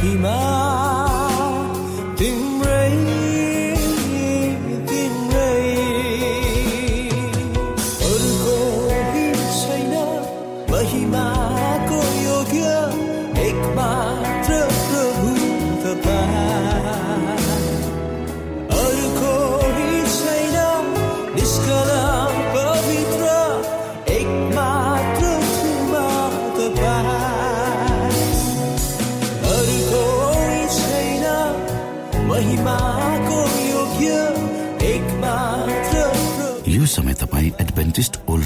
सारा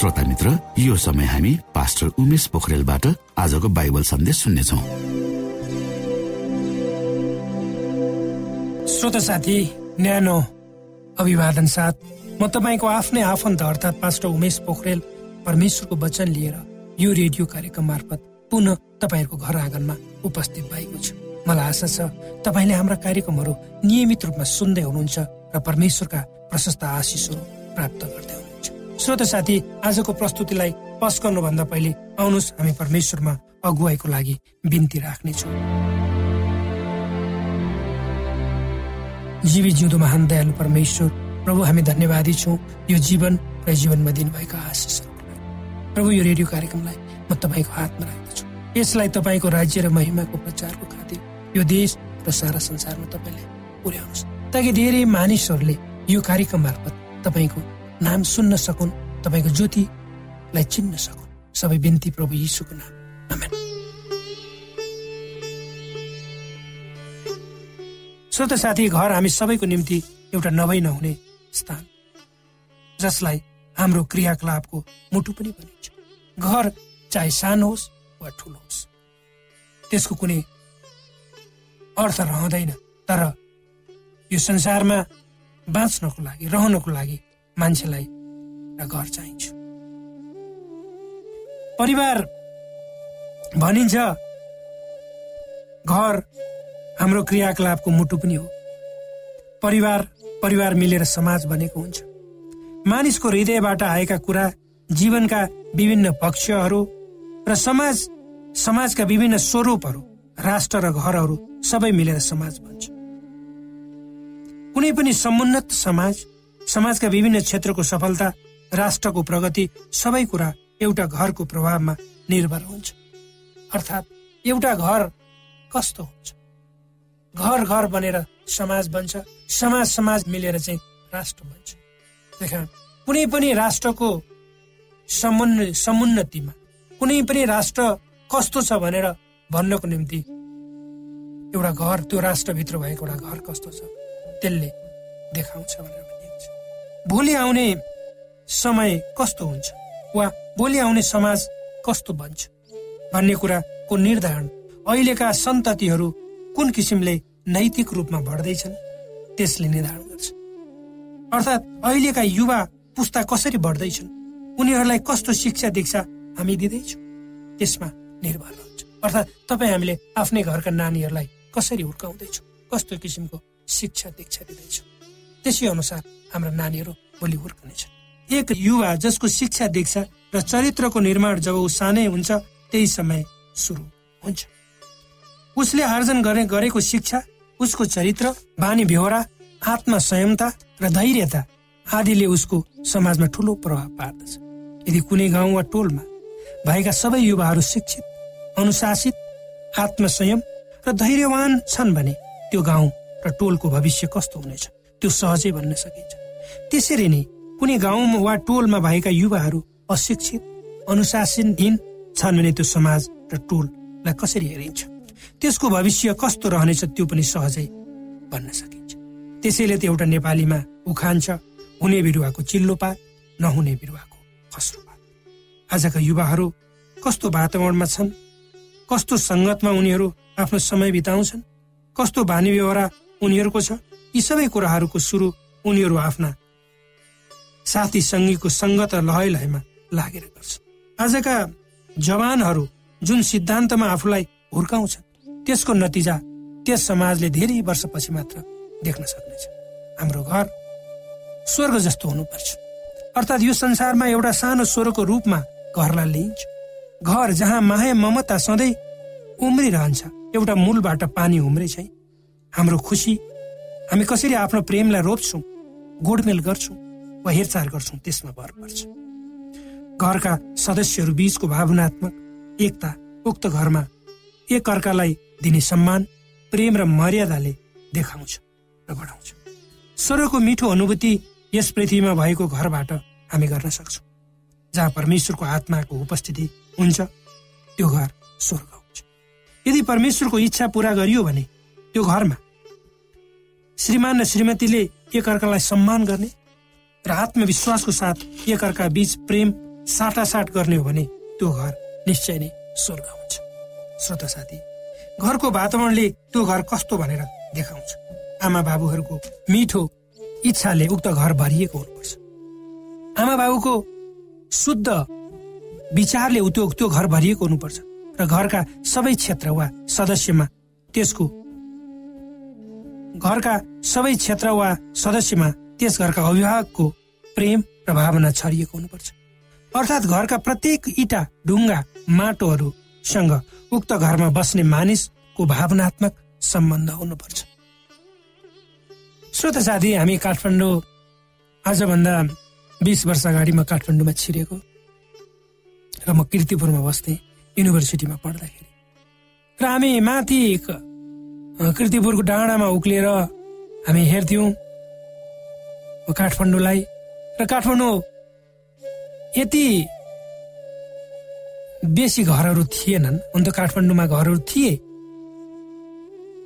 श्रोता मित्र यो समय हामी पास्टर उमेश पोखरेलबाट आजको बाइबल सन्देश सुन्नेछौ। श्रोता साथी न्यानो अभिवादन साथ म तपाईँको आफ्नै आफन्त अर्थात् पास्टर उमेश पोखरेल परमेश्वरको वचन लिएर यो रेडियो कार्यक्रम मार्फत पुनः तपाईँहरूको घर आँगनमा उपस्थित भएको छु। मलाई आशा छ तपाईँले हाम्रा कार्यक्रमहरू नियमित रूपमा सुन्दै हुनुहुन्छ र परमेश्वरका प्रशस्त आशिषहरू प्राप्त गर्दै श्रोत साथी आजको प्रस्तुतिलाई पस गर्नुभन्दा पहिले आउनुहोस् हामी परमेश्वरमा अगुवाईको लागि बिन्ती राख्नेछौँ। जीवी जिउँदो महान दयालु परमेश्वर प्रभु हामी धन्यवादी छौँ। यो जीवन र जीवनमा दिनुभएका आशिषहरू प्रभु यो रेडियो कार्यक्रमलाई म तपाईँको हातमा राख्दछु। यसलाई तपाईँको राज्य र महिमाको प्रचारको खातिर यो देश र सारा संसारमा तपाईँले पुर्याउनुहोस्। ताकि धेरै मानिसहरूले यो कार्यक्रम मार्फत तपाईँको नाम सुन्न सकुन् तपाईँको ज्योतिलाई चिन्न सकुन्। सबै बिन्ती प्रभु यीशुको नाम। श्रोत साथी घर हामी सबैको निम्ति एउटा नभई नहुने स्थान जसलाई हाम्रो क्रियाकलापको मुटु पनि भनिन्छ। घर चाहे सानो होस् वा ठुलो होस् त्यसको कुनै अर्थ रहँदैन। तर यो संसारमा बाँच्नको लागि रहनको लागि मान्छेलाई घर चाहिन्छ। परिवार भनिन्छ घर हाम्रो क्रियाकलापको मुटु पनि हो। परिवार परिवार मिलेर समाज बनेको हुन्छ। मानिसको हृदयबाट आएका कुरा जीवनका विभिन्न पक्षहरू र समाज समाजका विभिन्न स्वरूपहरू राष्ट्र र घरहरू सबै मिलेर समाज बन्छ। कुनै पनि समुन्नत समाज समाजका विभिन्न क्षेत्रको सफलता राष्ट्रको प्रगति सबै कुरा एउटा घरको प्रभावमा निर्भर हुन्छ। अर्थात् एउटा घर कस्तो हुन्छ? घर घर बनेर समाज बन्छ समाज समाज मिलेर चाहिँ राष्ट्र बन्छ। देखा कुनै पनि राष्ट्रको समुन्न समुन्नतिमा कुनै पनि राष्ट्र कस्तो छ भनेर भन्नको निम्ति एउटा घर त्यो राष्ट्रभित्र भएको एउटा घर कस्तो छ त्यसले देखाउँछ भनेर। भोलि आउने समय कस्तो हुन्छ? वा भोलि आउने समाज कस्तो बन्छ? भन्ने कुराको निर्धारण अहिलेका सन्ततिहरू कुन किसिमले नैतिक रूपमा बढ्दैछन् त्यसले निर्धारण गर्छ। अर्थात् अहिलेका युवा पुस्ता कसरी बढ्दैछन् उनीहरूलाई कस्तो शिक्षा दीक्षा हामी दिँदैछौँ त्यसमा निर्भर हुन्छ। अर्थात् तपाईँ हामीले आफ्नै घरका नानीहरूलाई कसरी हुर्काउँदैछौँ कस्तो किसिमको शिक्षा दीक्षा दिँदैछौँ त्यसै अनुसार हाम्रा नानीहरू भोलि हुर्कनेछन् एक युवा जसको शिक्षा दीक्षा र चरित्रको निर्माण जब ऊ सानै हुन्छ त्यही समय सुरु हुन्छ। उसले आर्जन गर्ने गरेको शिक्षा उसको चरित्र बानी बेहोरा आत्म संयमता र धैर्यता आदिले उसको समाजमा ठुलो प्रभाव पार्दछ। यदि कुनै गाउँ वा टोलमा भएका सबै युवाहरू शिक्षित अनुशासित आत्मसंयम र धैर्यवान छन् भने त्यो गाउँ र टोलको भविष्य कस्तो हुनेछ त्यो सहजै भन्न सकिन्छ। त्यसरी नै कुनै गाउँ वा टोलमा भएका युवाहरू अशिक्षित अनुशासनहीन छन् भने त्यो समाज र टोललाई कसरी हेरिन्छ? त्यसको भविष्य कस्तो रहनेछ त्यो पनि सहजै भन्न सकिन्छ। त्यसैले त एउटा नेपालीमा उखान छ हुने बिरुवाको चिल्लो पात नहुने बिरुवाको खस्रो पात। आजका युवाहरू कस्तो वातावरणमा छन्? कस्तो सङ्गतमा उनीहरू आफ्नो समय बिताउँछन्? कस्तो बानी व्यवहार उनीहरूको छ? यी सबै कुराहरूको सुरु उनीहरू आफ्ना साथी सङ्गीको सङ्गत र लहै लहमा लागेर गर्छ। आजका जवानहरू जुन सिद्धान्तमा आफूलाई हुर्काउँछन् त्यसको नतिजा त्यस समाजले धेरै वर्षपछि मात्र देख्न सक्नेछ। हाम्रो घर स्वर्ग जस्तो हुनुपर्छ। अर्थात् यो संसारमा एउटा सानो स्वरको रूपमा घरलाई लिइन्छ। घर जहाँ माया ममता सधैँ उम्रिरहन्छ एउटा मूलबाट पानी उम्रे छै हाम्रो खुसी हामी कसरी आफ्नो प्रेमलाई रोप्छौँ गोडमेल गर्छौँ। वा हेरचाह गर्छौँ त्यसमा भर पर्छ। घरका सदस्यहरू बीचको भावनात्मक एकता उक्त घरमा एक अर्कालाई दिने सम्मान प्रेम र मर्यादाले देखाउँछ र बढाउँछ। स्वर्गको मिठो अनुभूति यस पृथ्वीमा भएको घरबाट हामी गर्न सक्छौँ। जहाँ परमेश्वरको आत्माको उपस्थिति हुन्छ त्यो घर स्वर्ग हुन्छ। यदि परमेश्वरको इच्छा पूरा गरियो भने त्यो घरमा श्रीमान र श्रीमतीले एकअर्कालाई सम्मान गर्ने र आत्मविश्वासको साथ एकअर्का बीच प्रेम साटासाट गर्ने हो भने त्यो घर निश्चय नै स्वर्ग हुन्छ। श्रोता साथी घरको वातावरणले त्यो घर कस्तो भनेर देखाउँछ। आमा बाबुहरूको मिठो इच्छाले उक्त घर भरिएको हुनुपर्छ। आमा बाबुको शुद्ध विचारले त्यो त्यो घर भरिएको हुनुपर्छ र घरका सबै क्षेत्र वा सदस्यमा त्यसको घरका सबै क्षेत्र वा सदस्यमा त्यस घरका अभिभावकको प्रेम र भावना छरिएको हुनुपर्छ। अर्थात् घरका प्रत्येक इटा ढुङ्गा माटोहरूसँग उक्त घरमा बस्ने मानिसको भावनात्मक सम्बन्ध हुनुपर्छ। श्रोत साथी हामी काठमाडौँ आजभन्दा बिस वर्ष अगाडि म काठमाडौँमा छिरेको र म किर्तिपुरमा बस्थेँ युनिभर्सिटीमा पढ्दाखेरि। र हामी माथि कृतिपुरको डाँडामा उक्लिएर हामी हेर्थ्यौँ काठमाडौँलाई र काठमाडौँ यति बेसी घरहरू थिएनन्। हुन त काठमाडौँमा घरहरू थिए।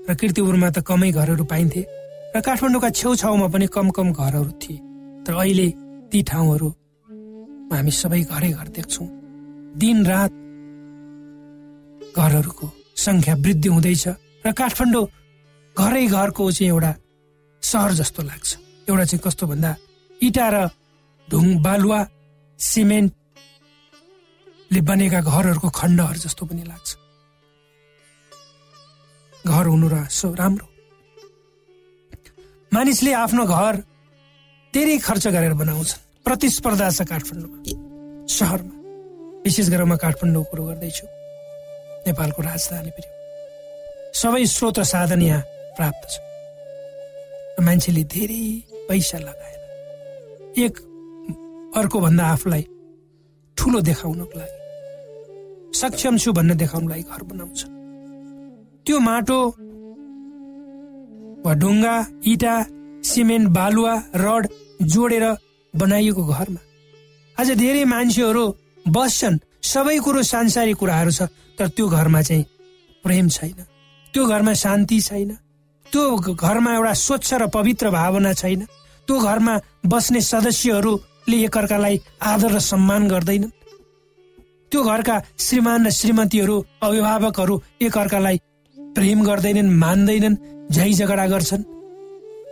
र किर्तिपुरमा त कमै घरहरू पाइन्थे। र काठमाडौँका छेउछाउमा पनि कम कम घरहरू थिए। तर अहिले ती ठाउँहरूमा हामी सबै घरै घर देख्छौँ। दिन रात घरहरूको सङ्ख्या वृद्धि हुँदैछ। र काठमाडौँ घरै घरको चाहिँ एउटा सहर जस्तो लाग्छ। एउटा चाहिँ कस्तो भन्दा इटा र ढुङ बालुवा सिमेन्टले बनेका घरहरूको खण्डहरू जस्तो पनि लाग्छ। घर हुनु र सो राम्रो। मानिसले आफ्नो घर धेरै खर्च गरेर बनाउँछन्। प्रतिस्पर्धा छ काठमाडौँमा। सहरमा। विशेष गरेर म काठमाडौँ कुरो गर्दैछु। नेपालको राजधानी पनि सबै स्रोत साधन यहाँ प्राप्त छ। मान्छेले धेरै पैसा लगाएर एक अर्को भन्दा आफूलाई ठुलो देखाउनको लागि सक्षम छु भन्ने देखाउनको लागि घर बनाउँछ। त्यो माटो वा ढुङ्गा इटा सिमेन्ट बालुवा रड जोडेर बनाइएको घरमा आज धेरै मान्छेहरू बस्छन्। सबै कुरो सांसारिक कुराहरू छ तर त्यो घरमा चाहिँ प्रेम छैन। त्यो घरमा शान्ति छैन। त्यो घरमा एउटा स्वच्छ र पवित्र भावना छैन। त्यो घरमा बस्ने सदस्यहरूले एकअर्कालाई आदर र सम्मान गर्दैनन्। त्यो घरका श्रीमान र श्रीमतीहरू अभिभावकहरू एकअर्कालाई प्रेम गर्दैनन् मान्दैनन् झै झगडा गर्छन्।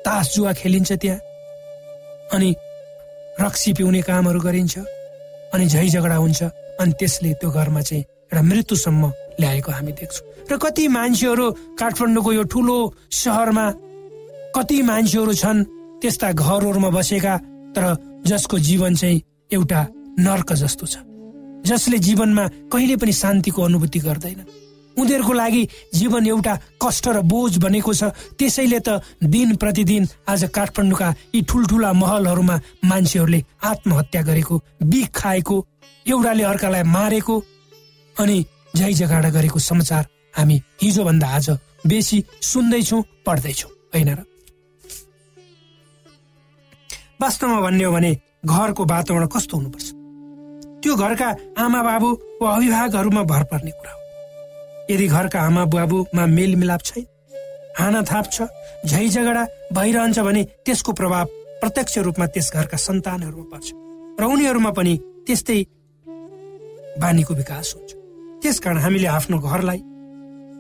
तास जुवा खेलिन्छ त्यहाँ। अनि रक्सी पिउने कामहरू गरिन्छ। अनि झै झगडा हुन्छ। अनि त्यसले त्यो घरमा चाहिँ एउटा मृत्युसम्म ल्याएको हामी देख्छौँ। र कति मान्छेहरू काठमाडौँको यो ठुलो सहरमा कति मान्छेहरू छन् त्यस्ता घरहरूमा बसेका तर जसको जीवन चाहिँ एउटा नर्क जस्तो छ। जसले जीवनमा कहिले पनि शान्तिको अनुभूति गर्दैन। उनीहरूको लागि जीवन एउटा कष्ट र बोझ बनेको छ। त्यसैले त दिन प्रतिदिन आज काठमाडौँका यी ठुल्ठुला महलहरूमा मान्छेहरूले आत्महत्या गरेको बिख खाएको एउटाले अर्कालाई मारेको अनि झै झगाडा गरेको समाचार हामी हिजोभन्दा आज बेसी सुन्दैछौँ पढ्दैछौँ। होइन र? वास्तवमा भन्ने हो भने घरको वातावरण कस्तो हुनुपर्छ? त्यो घरका आमा बाबु वा अभिभावकहरूमा भर पर्ने कुरा हो। यदि घरका आमा बुवाबुमा मेलमिलाप छैन हाना थाप छ झै झगडा भइरहन्छ भने त्यसको प्रभाव प्रत्यक्ष रूपमा त्यस घरका सन्तानहरूमा पर्छ र उनीहरूमा पनि त्यस्तै बानीको विकास हुन्छ। त्यसकारण हामीले आफ्नो घरलाई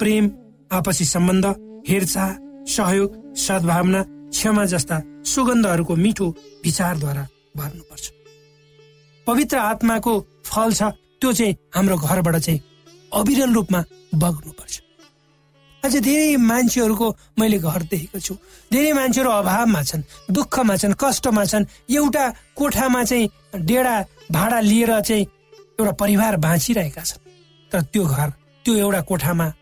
प्रेम आपसी सम्बन्ध हेरचाह सहयोग सद्भावना क्षमा जस्ता सुगन्धहरूको मिठो विचारद्वारा भर्नुपर्छ। पवित्र आत्माको फल छ त्यो चाहिँ हाम्रो घरबाट चाहिँ अविरल रूपमा बग्नुपर्छ। अझ धेरै मान्छेहरूको मैले घर देखेको छु। धेरै मान्छेहरू अभावमा छन् दुःखमा छन् कष्टमा छन्। एउटा कोठामा चाहिँ डेडा भाडा लिएर चाहिँ एउटा परिवार बाँचिरहेका छन्। तर त्यो घर त्यो एउटा कोठामा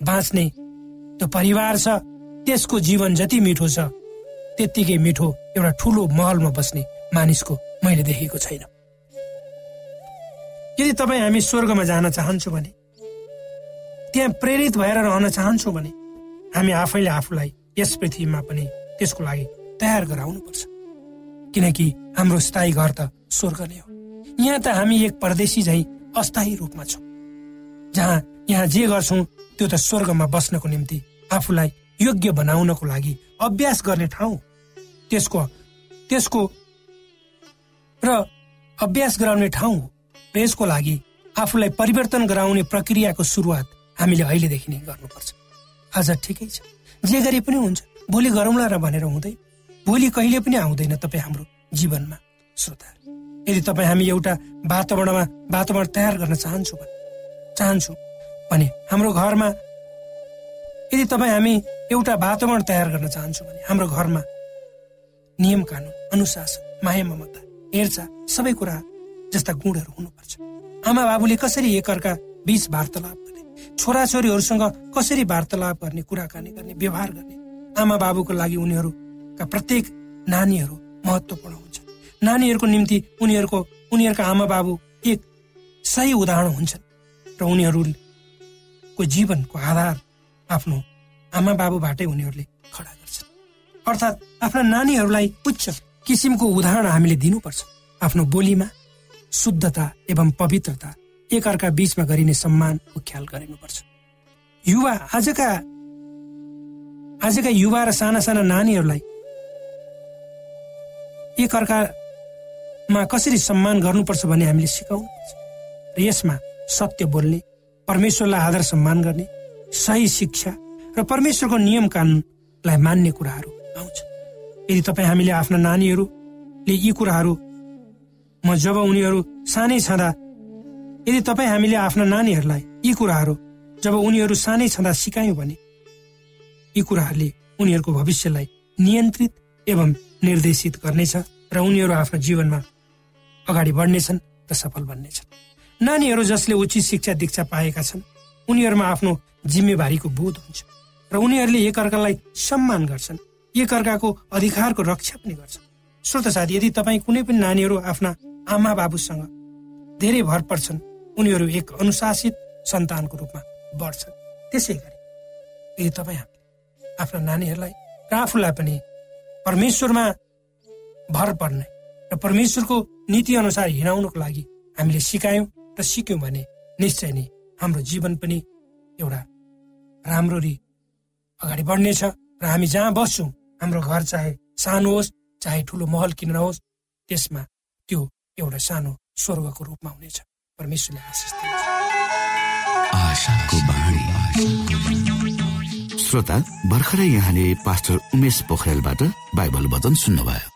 बाँच्ने। त्यो परिवार छ त्यसको जीवन जति मिठो छ त्यत्तिकै मिठो एउटा ठुलो महलमा बस्ने मानिसको मैले देखेको छैन। यदि तपाईँ हामी स्वर्गमा जान चाहन्छौँ भने त्यहाँ प्रेरित भएर रहन चाहन्छौँ भने हामी आफैले आफूलाई यस पृथ्वीमा पनि त्यसको लागि तयार गराउनुपर्छ। किनकि हाम्रो स्थायी घर त स्वर्ग नै हो। यहाँ त हामी एक परदेशी झै अस्थायी रूपमा छौँ जहाँ यहाँ जे गर्छौँ त्यो त स्वर्गमा बस्नको निम्ति आफूलाई योग्य बनाउनको लागि अभ्यास गर्ने ठाउँ। त्यसको त्यसको र अभ्यास गराउने ठाउँ र यसको लागि आफूलाई परिवर्तन गराउने प्रक्रियाको सुरुवात हामीले अहिलेदेखि नै गर्नुपर्छ। आज ठिकै छ। जे गरे पनि हुन्छ। भोलि गरौँला र भनेर हुँदैन भोलि कहिले पनि आउँदैन तपाईँ हाम्रो जीवनमा श्रोता। यदि तपाईँ हामी एउटा वातावरणमा वातावरण तयार गर्न चाहन्छु भने चाहन्छु भने हाम्रो घरमा यदि तपाईँ हामी एउटा वातावरण तयार गर्न चाहन्छौँ भने हाम्रो घरमा नियम कानुन अनुशासन माया ममता हेरचाह सबै कुरा जस्ता गुणहरू हुनुपर्छ। आमा बाबुले कसरी एकअर्का बीच वार्तालाप छोराछोरीहरूसँग कसरी वार्तालाप गर्ने कुराकानी गर्ने व्यवहार गर्ने आमा बाबुको लागि उनीहरूका प्रत्येक नानीहरू महत्वपूर्ण हुन्छ नानीहरूको निम्ति उनीहरूको उनीहरूका आमा बाबु एक सही उदाहरण हुन्छन् र उनीहरूको जीवनको आधार आफ्नो आमा बाबुबाटै उनीहरूले खडा गर्छन्। अर्थात् आफ्ना नानीहरूलाई उच्च किसिमको उदाहरण हामीले दिनुपर्छ। आफ्नो बोलीमा शुद्धता एवं पवित्रता एकअर्का बीचमा गरिने सम्मानको ख्याल गरिनुपर्छ। युवा आजका आजका युवा र साना साना नानीहरूलाई एकअर्कामा कसरी सम्मान गर्नुपर्छ भन्ने हामीले सिकाउनु र यसमा सत्य बोल्ने परमेश्वरलाई आदर सम्मान गर्ने सही शिक्षा र परमेश्वरको नियम कानुनलाई मान्ने कुराहरू आउँछ। यदि तपाईँ हामीले आफ्ना नानीहरूले यी कुराहरू म जब उनीहरू सानै छँदा यदि तपाईँ हामीले आफ्ना नानीहरूलाई यी कुराहरू जब उनीहरू सानै छँदा सिकायौँ भने यी कुराहरूले उनीहरूको भविष्यलाई नियन्त्रित एवं निर्देशित गर्नेछ र उनीहरू आफ्नो जीवनमा अगाडि बढ्नेछन् र सफल बन्नेछन्। नानीहरू जसले उचित शिक्षा दीक्षा पाएका छन् उनीहरूमा आफ्नो जिम्मेवारीको बोध हुन्छ र उनीहरूले एकअर्कालाई सम्मान गर्छन्। एकअर्काको अधिकारको रक्षा पनि गर्छन्। श्रोत साथी यदि तपाईँ कुनै पनि नानीहरू आफ्ना आमा बाबुसँग धेरै भर पर्छन् उनीहरू एक अनुशासित सन्तानको रूपमा बढ्छन्। त्यसै गरी यदि तपाईँ आफ्ना नानीहरूलाई र आफूलाई पनि परमेश्वरमा भर पर्ने र परमेश्वरको नीति अनुसार हिँडाउनुको लागि हामीले सिकायौँ र सिक्यौँ भने निश्चय नै हाम्रो जीवन पनि एउटा राम्ररी अगाडि बढ्नेछ र हामी जहाँ बस्छौँ हाम्रो घर चाहे सानो होस् चाहे ठुलो महल किन नहोस् त्यसमा त्यो एउटा सानो स्वर्गको रूपमा हुनेछ। परमेश्वरले आशिष श्रोता भर्खरै यहाँले पास्टर उमेश पोखरेलबाट बाइबल वचन सुन्नुभयो।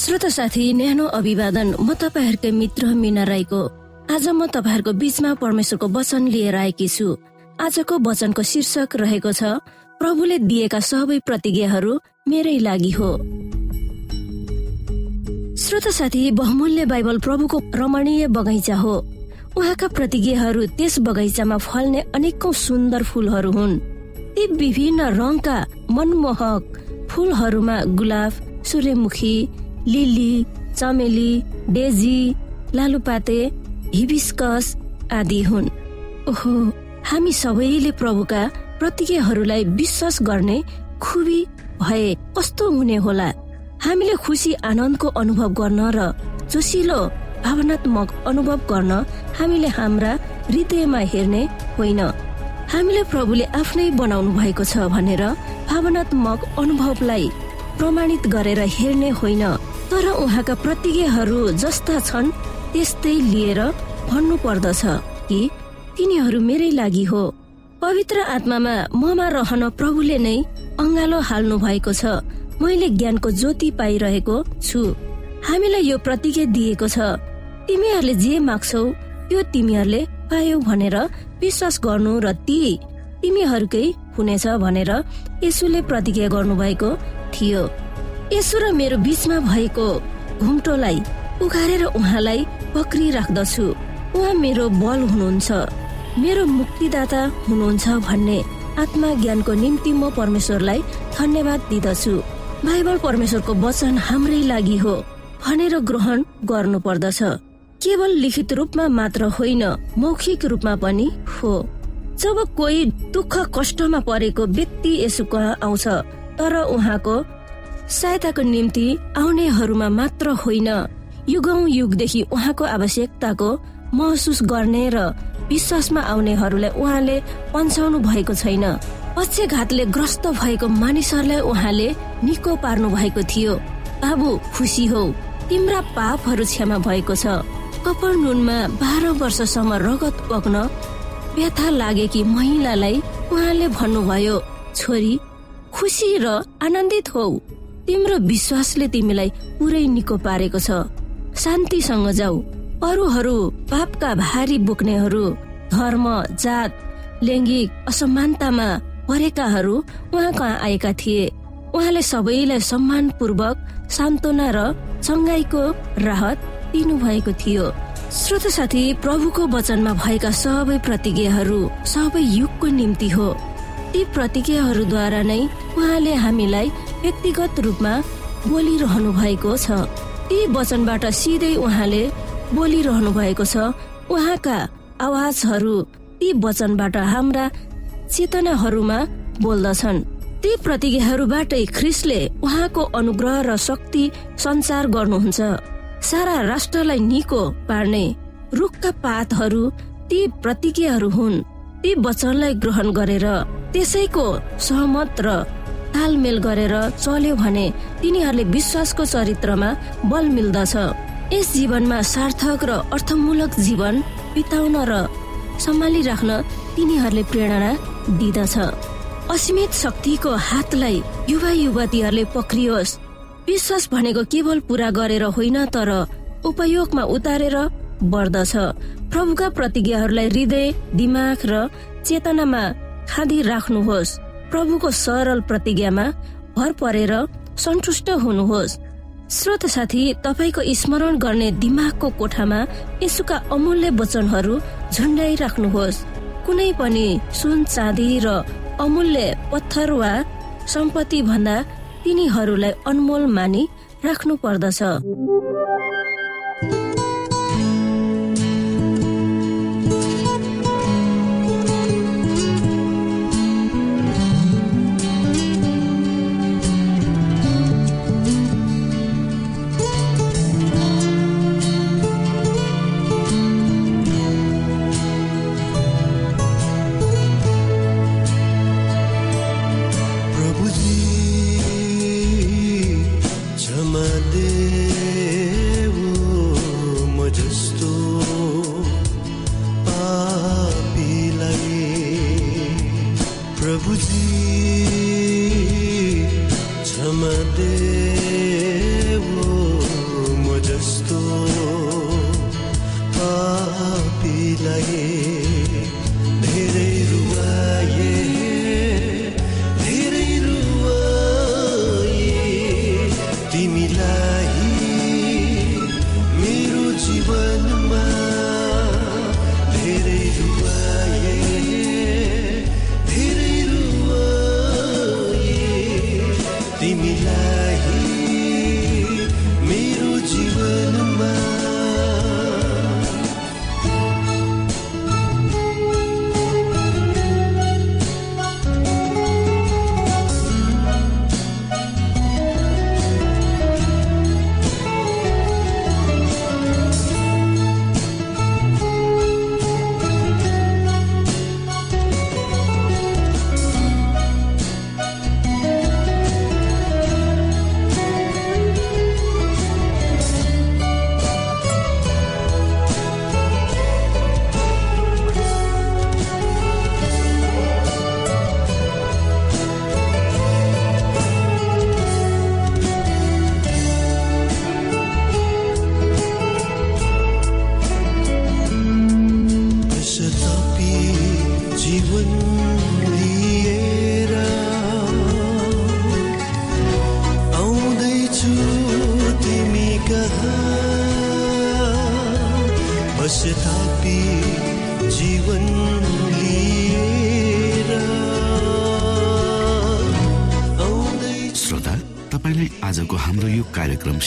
श्रोत साथी न्यानो अभिवादन। म तपाईँहरूकै मित्र मिना राईको। आज म तपाईँहरूको बीचमा परमेश्वरको वचन लिएर आएकी छु। आजको वचनको शीर्षक रहेको छ प्रभुले दिएका सबै प्रतिज्ञाहरू मेरै लागि हो। श्रोत साथी बहुमूल्य बाइबल प्रभुको रमणीय बगैँचा हो। उहाँका प्रतिज्ञाहरू त्यस बगैँचामा फल्ने अनेकौं सुन्दर फुलहरू हुन्। ती विभिन्न रङका मनमोहक फुलहरूमा गुलाब सूर्यमुखी लिली चमेली डेजी लालुपाते हिबिस्कस आदि हुन्। ओहो हामी सबैले प्रभुका प्रतिज्ञाहरूलाई विश्वास गर्ने खुबी भए कस्तो हुने होला? हामीले खुसी आनन्दको अनुभव गर्न र जोसिलो भावनात्मक अनुभव गर्न हामीले हाम्रा हृदयमा हेर्ने होइन। हामीले प्रभुले आफ्नै बनाउनु भएको छ भनेर भावनात्मक अनुभवलाई प्रमाणित गरेर हेर्ने होइन। तर उहाँका प्रतिज्ञाहरू जस्ता छन् त्यस्तै लिएर भन्नु पर्दछ कि तिनीहरू मेरै लागि हो। पवित्र आत्मामा ममा रहन प्रभुले नै अङ्गालो हाल्नु भएको छ। मैले ज्ञानको ज्योति पाइरहेको छु। हामीलाई यो प्रतिज्ञा दिएको छ। तिमीहरूले जे माग्छौ त्यो तिमीहरूले पायौ भनेर विश्वास गर्नु र ती तिमीहरूकै हुनेछ भनेर यसुले प्रतिज्ञा गर्नुभएको थियो। यसु र मेरो बीचमा भएको घुम्टोलाई उखारेर उहाँलाई पक्रिराख्दछु उहाँ मेरो बल हुनुहुन्छ। मेरो मुक्तिदाता हुनुहुन्छ भन्ने आत्मा ज्ञानको निम्ति म परमेश्वरलाई धन्यवाद दिदछु। बाइबल परमेश्वरको वचन हाम्रै लागि हो भनेर ग्रहण गर्नु पर्दछ केवल लिखित रूपमा मात्र होइन मौखिक रूपमा पनि हो। जब कोही दुःख कष्टमा परेको व्यक्ति यसो आउँछ तर उहाँको सहायताको निम्ति आउनेहरूमा मात्र होइन। युगौं युगदेखि उहाँको आवश्यकताको महसुस गर्ने र विश्वासमा आउनेहरूलाई उहाँले पन्छाउनु भएको छैन। पक्षघातले ग्रस्त भएको मानिसहरूलाई उहाँले निको पार्नु भएको थियो। बाबु खुसी हो। तिम्रा पापहरू क्षमा भएको छ। कपाल नुनमा बाह्र वर्षसम्म रगत पक्न व्यथा लागेकी महिलालाई उहाँले भन्नुभयो छोरी खुसी र आनन्दित हौ। तिम्रो विश्वासले तिमीलाई पुरै निको पारेको छ। शान्तिसँग जाऊ। अरूहरू पापका भारी बोक्नेहरू धर्म जात लैङ्गिक असमानतामा परेकाहरू उहाँ कहाँ आएका थिए? उहाँले सबैलाई सम्मानपूर्वक सान्त्वना र चङ्गाईको राहत दिनु भएको थियो। श्रोत साथी प्रभुको वचनमा भएका सबै प्रतिज्ञाहरू सबै युगको निम्ति हो। ती प्रतिज्ञाहरूद्वारा नै उहाँले हामीलाई व्यक्तिगत रूपमा बोलिरहनु भएको छ। ती वचनबाट सिधै उहाँले बोलिरहनु भएको छ। उहाँका आवाजहरू ती वचनबाट हाम्रा चेतनाहरूमा बोल्दछन्। ती प्रतिज्ञाहरूबाटै ख्रिसले उहाँको अनुग्रह र शक्ति संचार गर्नुहुन्छ। सारा राष्ट्रलाई निको पार्ने रुखका पातहरू ती प्रतिज्ञाहरू हुन्। ती वचनलाई ग्रहण गरेर त्यसैको सहमत र तालमेल गरेर चल्यो भने तिनीहरूले विश्वासको चरित्रमा बल मिल्दछ। यस जीवनमा सार्थक र अर्थमूलक जीवन बिताउन र सम्हालिराख्न तिनीहरूले प्रेरणा दिदछ। असीमित शक्तिको हातलाई युवा युवतीहरूले पक्रियोस्। विश्वास भनेको केवल पूरा गरेर होइन तर उपयोगमा उतारेर बढ्दछ। प्रभुका प्रतिज्ञाहरूलाई हृदय दिमाग र चेतनामा खाँदी राख्नुहोस्। प्रभुको सरल प्रतिज्ञामा भर परेर सन्तुष्ट हुनुहोस्। श्रोत साथी तपाईँको स्मरण गर्ने दिमागको कोठामा यसुका अमूल्य वचनहरू झुन्डाइ राख्नुहोस् कुनै पनि सुन चाँदी र अमूल्य पत्थर वा सम्पत्ति भन्दा तिनीहरूलाई अनमोल मानि राख्नु पर्दछ।